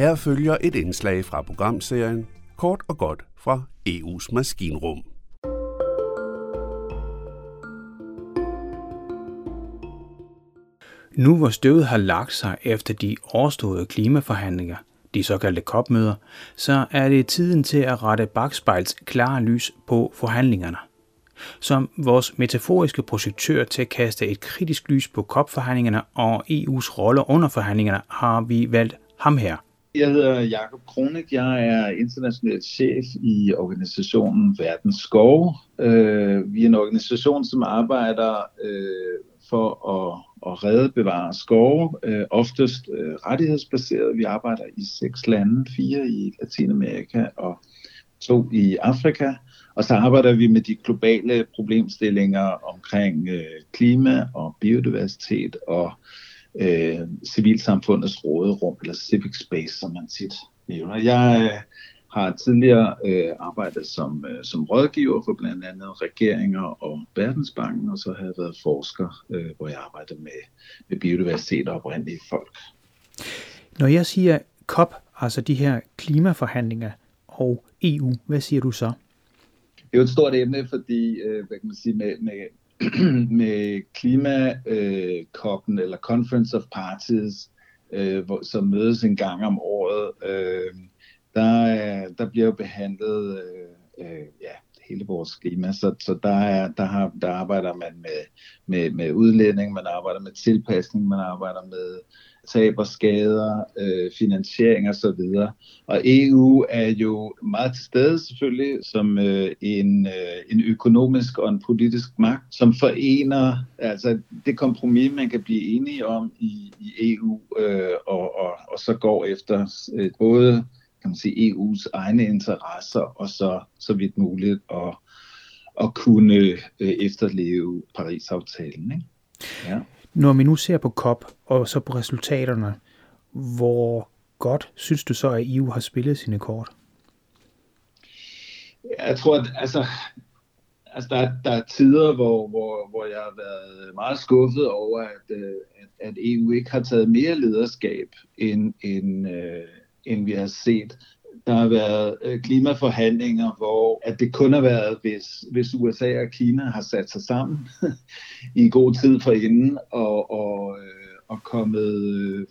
Her følger et indslag fra programserien Kort og godt fra EU's maskinrum. Nu hvor støvet har lagt sig efter de overståede klimaforhandlinger, de såkaldte COP-møder, så er det tiden til at rette bagspejls klare lys på forhandlingerne. Som vores metaforiske projektør til at kaste et kritisk lys på COP-forhandlingerne og EU's rolle under forhandlingerne, har vi valgt ham her. Jeg hedder Jakob Kronik. Jeg er international chef i organisationen Verdens Skov. Øh, vi er en organisation, som arbejder øh, for at, at redde, bevare skove, øh, oftest øh, rettighedsbaseret. Vi arbejder i seks lande, fire i Latinamerika og to i Afrika. Og så arbejder vi med de globale problemstillinger omkring øh, klima og biodiversitet og øh, civilsamfundets råderum, eller civic space, som man tit nævner. Jeg øh, har tidligere øh, arbejdet som, øh, som rådgiver for blandt andet regeringer og Verdensbanken, og så har jeg været forsker, øh, hvor jeg arbejder med, med biodiversitet og oprindelige folk. Når jeg siger COP, altså de her klimaforhandlinger og EU, hvad siger du så? Det er jo et stort emne, fordi øh, hvad kan man sige, med, med, med klimakoppen øh, eller Conference of Parties, øh, hvor, som mødes en gang om året, øh, der, der bliver jo behandlet øh, øh, ja, hele vores klima, så, så der, er, der, har, der arbejder man med, med, med udlænding, man arbejder med tilpasning, man arbejder med tab og skader, øh, finansiering og så videre. Og EU er jo meget til stede selvfølgelig som øh, en, øh, en økonomisk og en politisk magt, som forener altså det kompromis, man kan blive enige om i, i EU, øh, og, og, og så går efter øh, både kan man sige, EU's egne interesser, og så, så vidt muligt at, at kunne øh, efterleve Paris-aftalen. Ikke? Ja. Når vi nu ser på COP, og så på resultaterne, hvor godt synes du så, at EU har spillet sine kort? Jeg tror, at altså, altså der, der er tider, hvor, hvor, hvor jeg har været meget skuffet over, at, øh, at, at EU ikke har taget mere lederskab, end, end, øh, end vi har set. Der har været øh, klimaforhandlinger, hvor at det kun har været, hvis, hvis USA og Kina har sat sig sammen i god tid for inden og, og, øh, og kommet øh,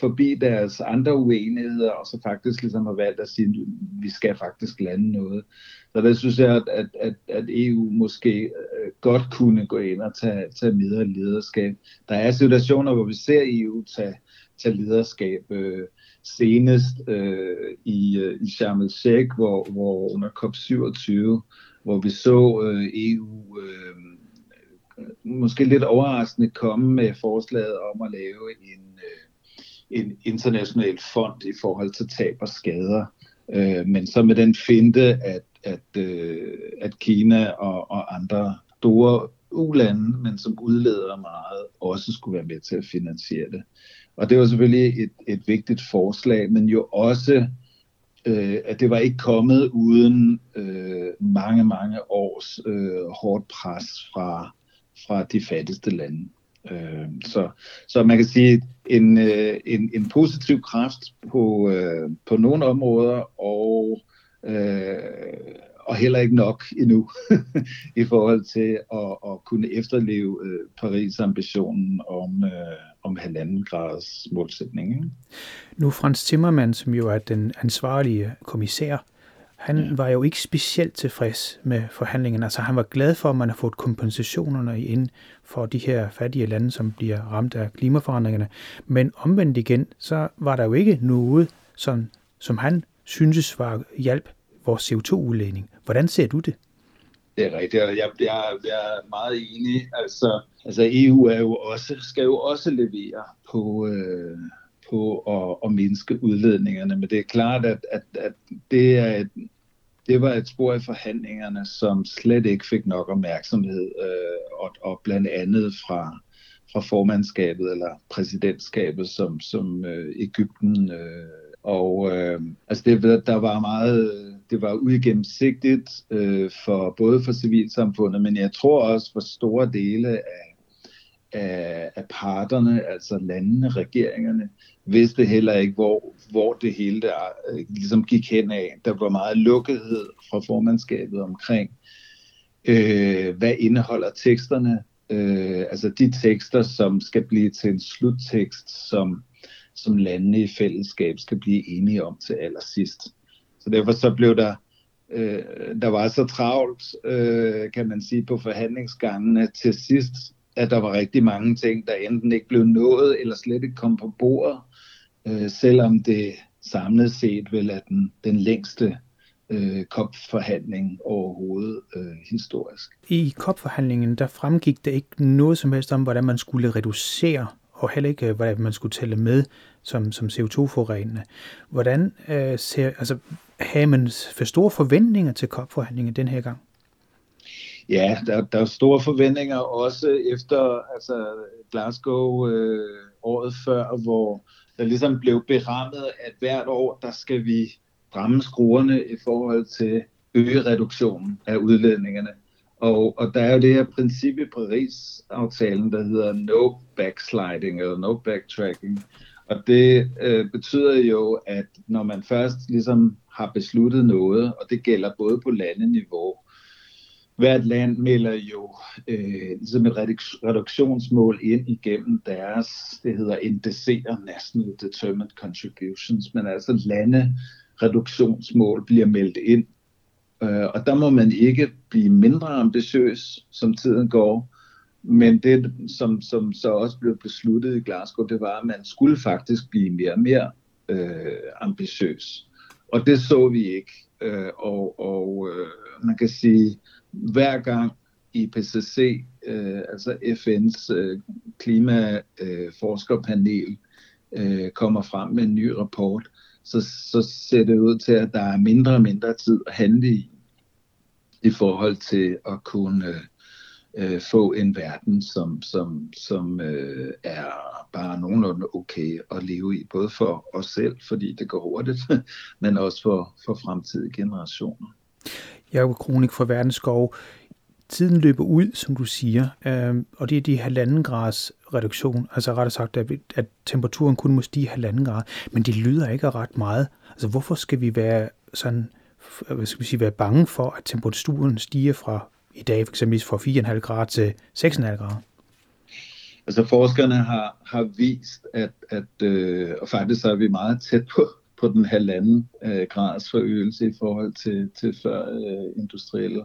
forbi deres andre uenigheder, og så faktisk ligesom har valgt at sige, at vi skal faktisk lande noget. Så der synes jeg, at, at, at, at EU måske øh, godt kunne gå ind og tage, tage mere lederskab. Der er situationer, hvor vi ser EU tage, tage lederskab. Øh, senest øh, i, øh, i Sharm el-Sheikh, hvor, hvor under COP27, hvor vi så øh, EU øh, måske lidt overraskende komme med forslaget om at lave en, øh, en international fond i forhold til tab og skader. Øh, men så med den finte, at, at, øh, at Kina og, og andre store ulande, men som udleder meget, også skulle være med til at finansiere det. Og det var selvfølgelig et, et vigtigt forslag, men jo også, øh, at det var ikke kommet uden øh, mange, mange års øh, hårdt pres fra, fra de fattigste lande. Øh, så, så man kan sige, en, øh, en, en positiv kraft på, øh, på nogle områder, og øh, og heller ikke nok endnu i forhold til at, at kunne efterleve øh, Paris-ambitionen om, øh, om halvanden graders målsætning. Ikke? Nu Frans Timmermann, som jo er den ansvarlige kommissær, han ja. var jo ikke specielt tilfreds med forhandlingerne. Altså han var glad for, at man har fået kompensationerne ind for de her fattige lande, som bliver ramt af klimaforandringerne. Men omvendt igen, så var der jo ikke noget, som, som han syntes var hjælp vores CO2-udledning. Hvordan ser du det? Det er rigtigt, og jeg, jeg, jeg er meget enig. Altså, altså EU er jo også, skal jo også levere på, øh, på at, at mindske udledningerne, men det er klart, at, at, at det, er et, det var et spor i forhandlingerne, som slet ikke fik nok opmærksomhed, øh, og, og blandt andet fra, fra formandskabet eller præsidentskabet, som, som øh, Ægypten øh, og øh, altså det, der var meget, det var uigennemsigtigt øh, for både for civilsamfundet, men jeg tror også for store dele af, af, af parterne, altså landene, regeringerne, vidste heller ikke, hvor, hvor det hele der øh, ligesom gik hen af. Der var meget lukkethed fra formandskabet omkring, øh, hvad indeholder teksterne, øh, altså de tekster, som skal blive til en sluttekst, som, som landene i fællesskab skal blive enige om til allersidst. Så derfor så blev der, øh, der var så travlt, øh, kan man sige, på forhandlingsgangene til sidst, at der var rigtig mange ting, der enten ikke blev nået, eller slet ikke kom på bordet, øh, selvom det samlet set vel er den, den længste øh, COP-forhandling overhovedet øh, historisk. I COP-forhandlingen, der fremgik der ikke noget som helst om, hvordan man skulle reducere, og heller ikke, øh, hvordan man skulle tælle med som, som CO2-forurenende. Hvordan øh, ser, altså, havde man for store forventninger til COP-forhandlingen den her gang? Ja, der, der er store forventninger også efter altså Glasgow øh, året før, hvor der ligesom blev berammet, at hvert år, der skal vi stramme skruerne i forhold til øge reduktionen af udledningerne. Og, og der er jo det her princip i Paris-aftalen, der hedder no backsliding eller no backtracking. Og det øh, betyder jo, at når man først ligesom har besluttet noget, og det gælder både på landeniveau, hvert land melder jo øh, ligesom et reduktionsmål ind igennem deres, det hedder NDC'er, National Determined Contributions, men altså lande reduktionsmål bliver meldt ind. Øh, og der må man ikke blive mindre ambitiøs, som tiden går. Men det, som, som så også blev besluttet i Glasgow, det var, at man skulle faktisk blive mere og mere øh, ambitiøs. Og det så vi ikke. Øh, og og øh, man kan sige, hver gang IPCC, øh, altså FN's øh, klimaforskerpanel, øh, kommer frem med en ny rapport, så, så ser det ud til, at der er mindre og mindre tid at handle i, i forhold til at kunne øh, få en verden, som, som, som øh, er bare nogenlunde okay at leve i, både for os selv, fordi det går hurtigt, men også for, for fremtidige generationer. Jeg er jo kronik for Verdensskov tiden løber ud, som du siger, øh, og det er de halvanden grads reduktion, altså rettere sagt, at, at temperaturen kun må stige halvanden grad, men det lyder ikke ret meget. Altså hvorfor skal vi være sådan, hvad skal vi sige, være bange for, at temperaturen stiger fra i dag for eksempel fra 4,5 grader til 6,5 grader? Altså forskerne har, har vist, at, at øh, og faktisk er vi meget tæt på, på den halvanden øh, grads forøgelse i forhold til, til før øh, industrielle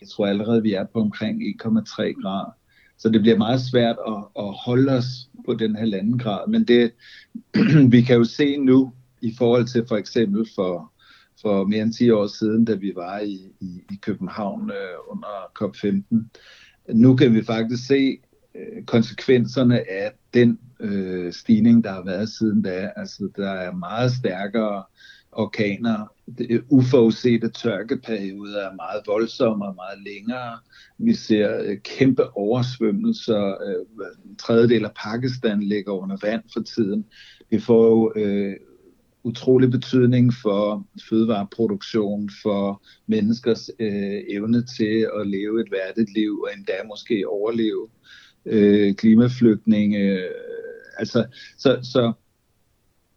jeg tror allerede, vi er på omkring 1,3 grader. Så det bliver meget svært at, at holde os på den halvanden grad. Men det, vi kan jo se nu, i forhold til for eksempel for, for mere end 10 år siden, da vi var i, i, i København øh, under COP15, nu kan vi faktisk se øh, konsekvenserne af den øh, stigning, der har været siden da. Altså, der er meget stærkere orkaner. Uforudsete tørkeperioder er meget voldsomme og meget længere. Vi ser øh, kæmpe oversvømmelser. Øh, en tredjedel af Pakistan ligger under vand for tiden. Vi får jo øh, utrolig betydning for fødevareproduktion, for menneskers øh, evne til at leve et værdigt liv og endda måske overleve øh, klimaflygtninge. Øh, altså, så, så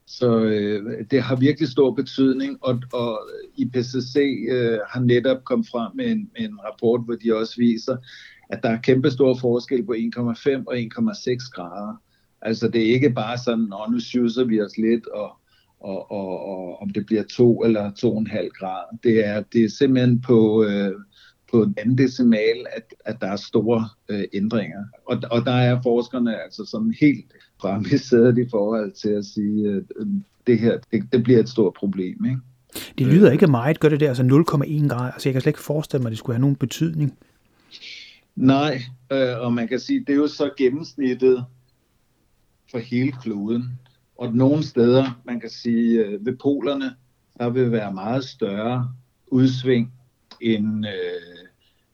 så øh, det har virkelig stor betydning, og, og IPCC øh, har netop kommet frem med en, med en rapport, hvor de også viser, at der er kæmpe stor forskel på 1,5 og 1,6 grader. Altså det er ikke bare sådan, at nu syser vi os lidt, og, og, og, og om det bliver 2 eller 2,5 grader. Det er, det er simpelthen på, øh, på en anden decimal, at, at der er store øh, ændringer. Og, og der er forskerne altså sådan helt fremme i sædet i forhold til at sige, at øh, det her det, det bliver et stort problem. Ikke? Det lyder ikke meget, gør det der, altså 0,1 grad. Altså jeg kan slet ikke forestille mig, at det skulle have nogen betydning. Nej, øh, og man kan sige, det er jo så gennemsnittet for hele kloden. Og nogle steder, man kan sige, øh, ved polerne, der vil være meget større udsving end, øh,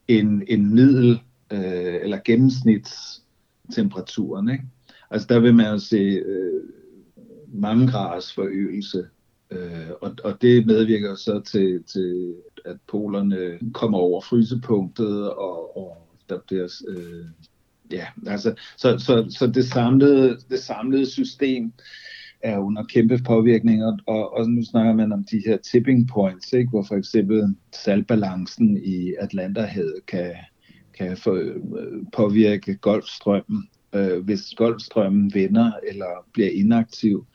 end, end middel øh, eller gennemsnitstemperaturen. Ikke? Altså der vil man jo se øh, mange graders forøgelse, øh, og, og det medvirker så til, til, at polerne kommer over frysepunktet, og, og der bliver øh, ja, altså, så, så, så det, samlede, det samlede system er under kæmpe påvirkninger, og, og nu snakker man om de her tipping points, ikke? hvor for eksempel saltbalancen i Atlanterhavet kan, kan få, øh, påvirke golfstrømmen. Øh, hvis golfstrømmen vender eller bliver inaktiv,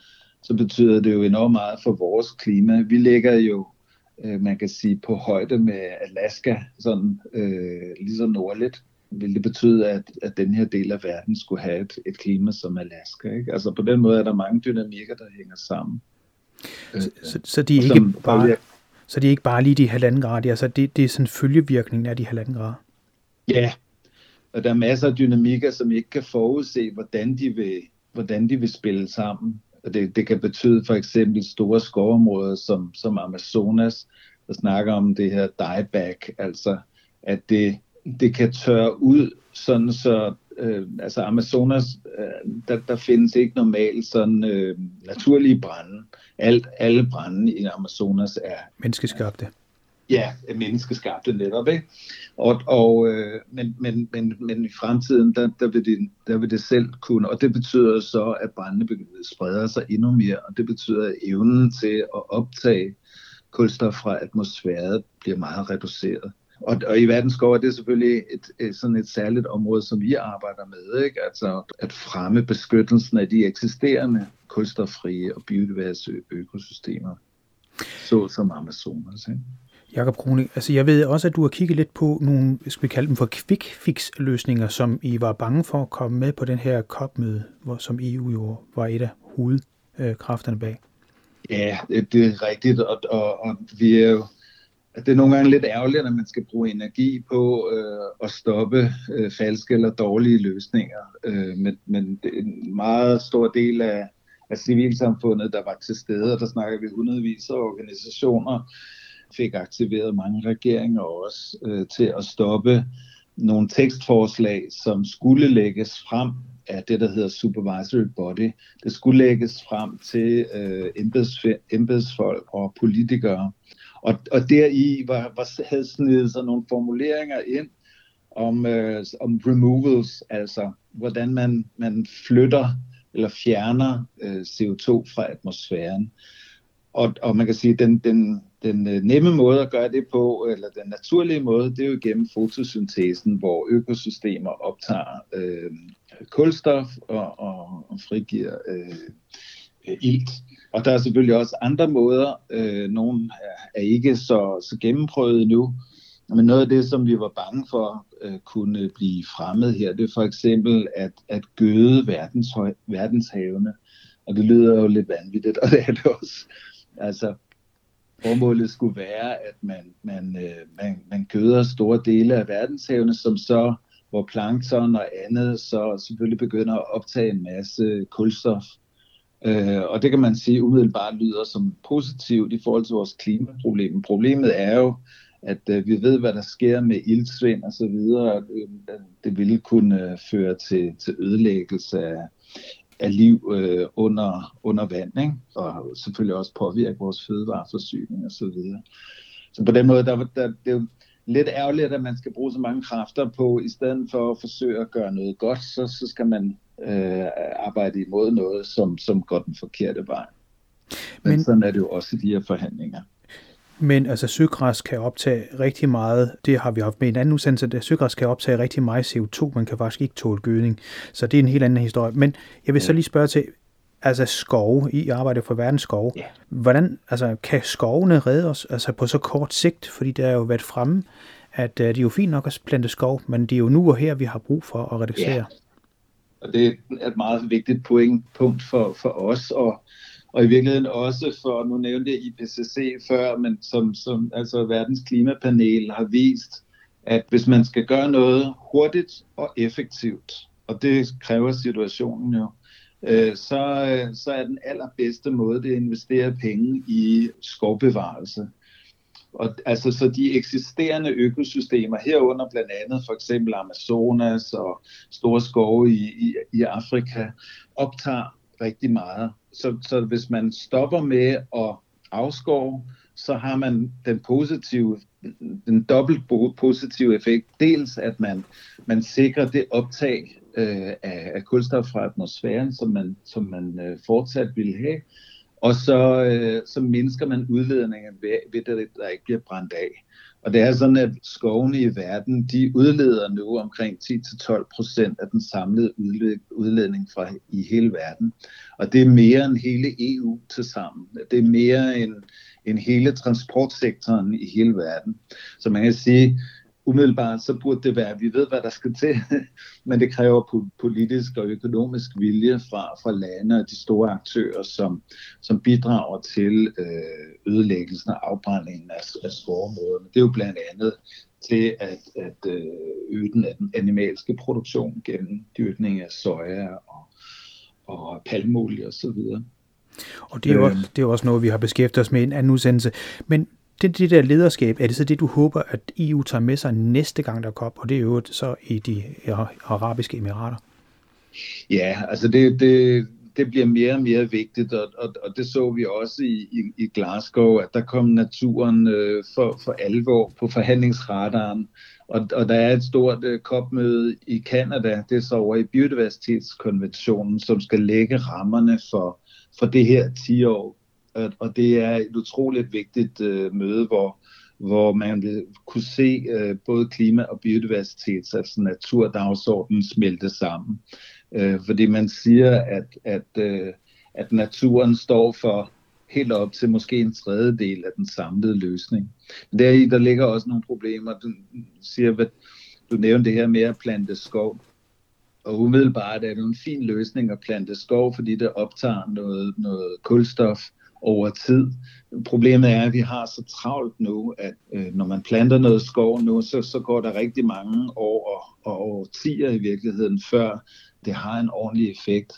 så betyder det jo enormt meget for vores klima. Vi ligger jo, øh, man kan sige, på højde med Alaska, sådan øh, lige så nordligt vil det betyde, at, at den her del af verden skulle have et, et klima som Alaska. Ikke? Altså på den måde er der mange dynamikker, der hænger sammen. Så, så, så, de er ikke bare, så de er ikke bare lige de halvanden grader, altså det, det er sådan følgevirkningen af de halvanden grader? Ja, og der er masser af dynamikker, som ikke kan forudse, hvordan de vil, hvordan de vil spille sammen. Og det, det kan betyde for eksempel store skovområder som, som Amazonas, der snakker om det her dieback, altså at det, det kan tørre ud, sådan så øh, altså Amazonas, øh, der, der findes ikke normalt sådan øh, naturlige brænde. Alt, alle brænde i Amazonas er menneskeskabte. Ja, menneskeskabte netop, ikke? Og, og, øh, men, men, men, men i fremtiden, der, der, vil det, der vil det selv kunne, og det betyder så, at brændene spreder sig endnu mere, og det betyder, at evnen til at optage kulstof fra atmosfæren bliver meget reduceret. Og, og i verdensskov er det selvfølgelig et, et, sådan et særligt område, som vi arbejder med, ikke? altså at fremme beskyttelsen af de eksisterende kulstoffrie og biodiverse økosystemer, så som Amazonas. Ikke? Jakob Kroning, altså jeg ved også, at du har kigget lidt på nogle, skal vi kalde dem for quick fix løsninger, som I var bange for at komme med på den her COP-møde, hvor, som EU jo var et af hovedkræfterne bag. Ja, det er rigtigt, og, og, og vi er jo det er nogle gange lidt ærgerligt, at man skal bruge energi på øh, at stoppe øh, falske eller dårlige løsninger. Øh, men, men en meget stor del af, af civilsamfundet, der var til stede, og der snakker vi hundredvis af organisationer, fik aktiveret mange regeringer også øh, til at stoppe nogle tekstforslag, som skulle lægges frem af det, der hedder supervisory body. Det skulle lægges frem til øh, embeds, embedsfolk og politikere. Og, og deri var, var, havde snedet sig nogle formuleringer ind om, øh, om removals, altså hvordan man, man flytter eller fjerner øh, CO2 fra atmosfæren. Og, og man kan sige, at den, den, den øh, nemme måde at gøre det på, eller den naturlige måde, det er jo gennem fotosyntesen, hvor økosystemer optager øh, kulstof og, og, og frigiver øh, ilt. Og der er selvfølgelig også andre måder. Øh, nogle er, er ikke så, så gennemprøvet nu. Men noget af det, som vi var bange for øh, kunne blive fremmed her, det er for eksempel at, at gøde verdens, verdenshavene. Og det lyder jo lidt vanvittigt, og det er det også. Altså, formålet skulle være, at man, man, øh, man, man gøder store dele af verdenshavene, som så, hvor plankton og andet så selvfølgelig begynder at optage en masse kulstof. Øh, og det kan man sige umiddelbart lyder som positivt i forhold til vores klimaproblem. Problemet er jo, at øh, vi ved, hvad der sker med ildsvind og så videre. Øh, det ville kunne øh, føre til, til ødelæggelse af, af liv øh, under, under vand, ikke? og selvfølgelig også påvirke vores fødevareforsyning og så videre. Så på den måde, der, der, det er jo lidt ærgerligt, at man skal bruge så mange kræfter på, i stedet for at forsøge at gøre noget godt, så, så skal man øh, arbejde imod noget, som, som går den forkerte vej. Men, Men sådan er det jo også i de her forhandlinger. Men altså søgræs kan optage rigtig meget, det har vi haft med en anden udsendelse, at søgræs kan optage rigtig meget CO2, man kan faktisk ikke tåle gødning. Så det er en helt anden historie. Men jeg vil så lige spørge til, altså skove, I arbejder for verdens skove. Ja. Hvordan, altså kan skovene redde os altså på så kort sigt? Fordi der er jo været fremme, at uh, det er jo fint nok at plante skov, men det er jo nu og her, vi har brug for at reducere. Ja. Og det er et meget vigtigt point, punkt for, for os, og, og i virkeligheden også for, nu nævnte jeg IPCC før, men som, som altså verdens klimapanel har vist, at hvis man skal gøre noget hurtigt og effektivt, og det kræver situationen jo, øh, så, øh, så er den allerbedste måde det at investere penge i skovbevarelse. Og, altså, så de eksisterende økosystemer, herunder blandt andet for eksempel Amazonas og store skove i, i, i Afrika, optager rigtig meget. Så, så hvis man stopper med at afskove, så har man den positive, den dobbelt positive effekt. Dels at man, man sikrer det optag øh, af, af kulstof fra atmosfæren, som man, som man øh, fortsat vil have. Og så, øh, så mindsker man udledningen ved, ved, det, der ikke bliver brændt af. Og det er sådan, at skovene i verden, de udleder nu omkring 10-12 procent af den samlede udledning fra i hele verden. Og det er mere end hele EU til sammen. Det er mere end, end hele transportsektoren i hele verden. Så man kan sige, umiddelbart så burde det være, at vi ved, hvad der skal til, men det kræver politisk og økonomisk vilje fra, fra lande og de store aktører, som, som bidrager til øh, ødelæggelsen og afbrændingen af, af skovområderne. Det er jo blandt andet til at, at øh, øge den, den animalske produktion gennem dyrkning af soja og, og palmolie osv. Og det er, jo også, det er jo også noget, vi har beskæftiget os med i en anden udsendelse. Men det, det der lederskab, er det så det, du håber, at EU tager med sig næste gang, der kommer, og det er jo så i de arabiske emirater? Ja, altså det, det, det bliver mere og mere vigtigt, og, og, og det så vi også i, i, i Glasgow, at der kom naturen øh, for, for alvor på forhandlingsradaren, og, og der er et stort øh, kopmøde i Kanada, det er så over i biodiversitetskonventionen, som skal lægge rammerne for, for det her 10 år og det er et utroligt vigtigt øh, møde, hvor, hvor man vil kunne se øh, både klima og biodiversitet, altså naturdagsordenen smelte sammen. Øh, fordi man siger, at, at, øh, at naturen står for helt op til måske en tredjedel af den samlede løsning. Men deri der ligger også nogle problemer. Du siger, hvad, du nævnte det her med at plante skov. Og umiddelbart er det en fin løsning at plante skov, fordi det optager noget, noget kulstof, over tid. Problemet er, at vi har så travlt nu, at øh, når man planter noget skov nu, så, så går der rigtig mange år og, og årtier i virkeligheden, før det har en ordentlig effekt.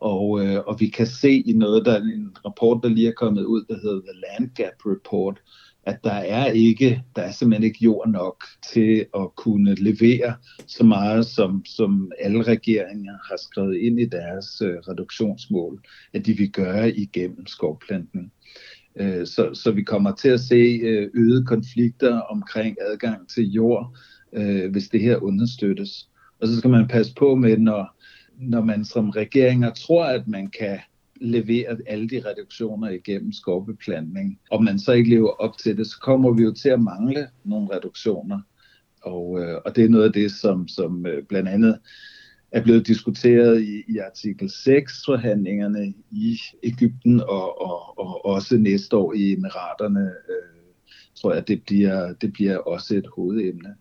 Og, øh, og vi kan se i noget, der er en rapport, der lige er kommet ud, der hedder The Land Gap Report, at der er ikke, der er simpelthen ikke jord nok til at kunne levere så meget, som, som alle regeringer har skrevet ind i deres øh, reduktionsmål, at de vil gøre igennem skovplantning. Øh, så, så vi kommer til at se øh, øgede konflikter omkring adgang til jord, øh, hvis det her understøttes. Og så skal man passe på med, når, når man som regeringer tror, at man kan leveret alle de reduktioner igennem skovbeplantning, og man så ikke lever op til det, så kommer vi jo til at mangle nogle reduktioner. Og, øh, og det er noget af det, som, som øh, blandt andet er blevet diskuteret i, i artikel 6-forhandlingerne i Ægypten og, og, og også næste år i Emiraterne. Øh, tror jeg, det bliver, det bliver også et hovedemne.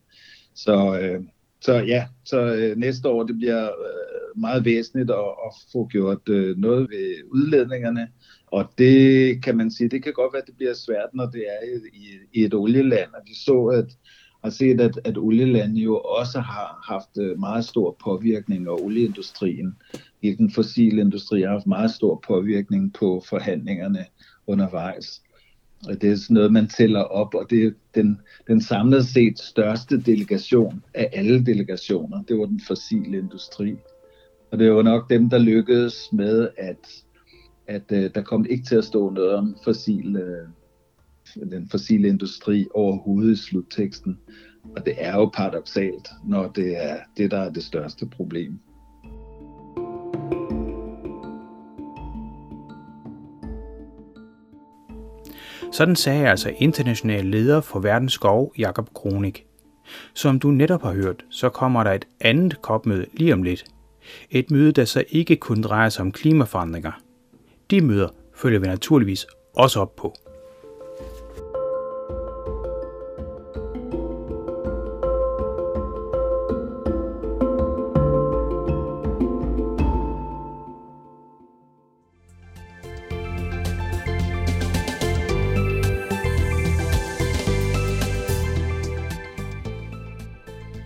Så, øh, så ja, så øh, næste år det bliver øh, meget væsentligt at, at få gjort øh, noget ved udledningerne. Og det kan man sige, det kan godt være, at det bliver svært, når det er i, i, i et olieland. Og vi så, at har set, at, at olieland jo også har haft øh, meget stor påvirkning, og olieindustrien, hele den fossile industri, har haft meget stor påvirkning på forhandlingerne undervejs. Det er sådan noget, man tæller op, og det er den, den samlet set største delegation af alle delegationer. Det var den fossile industri. Og det var nok dem, der lykkedes med, at, at uh, der kom ikke til at stå noget om fossil, uh, den fossile industri overhovedet i slutteksten. Og det er jo paradoxalt, når det er det, der er det største problem. Sådan sagde altså international leder for Verdens Skov, Jakob Kronik. Som du netop har hørt, så kommer der et andet kopmøde lige om lidt. Et møde, der så ikke kun drejer sig om klimaforandringer. De møder følger vi naturligvis også op på.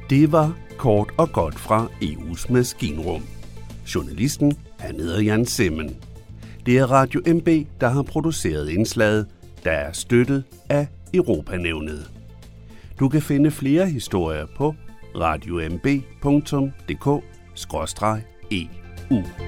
Det var kort og godt fra EU's maskinrum. Journalisten han hedder Jan Simmen. Det er Radio MB, der har produceret indslaget, der er støttet af Europanævnet. Du kan finde flere historier på radiomb.dk-eu.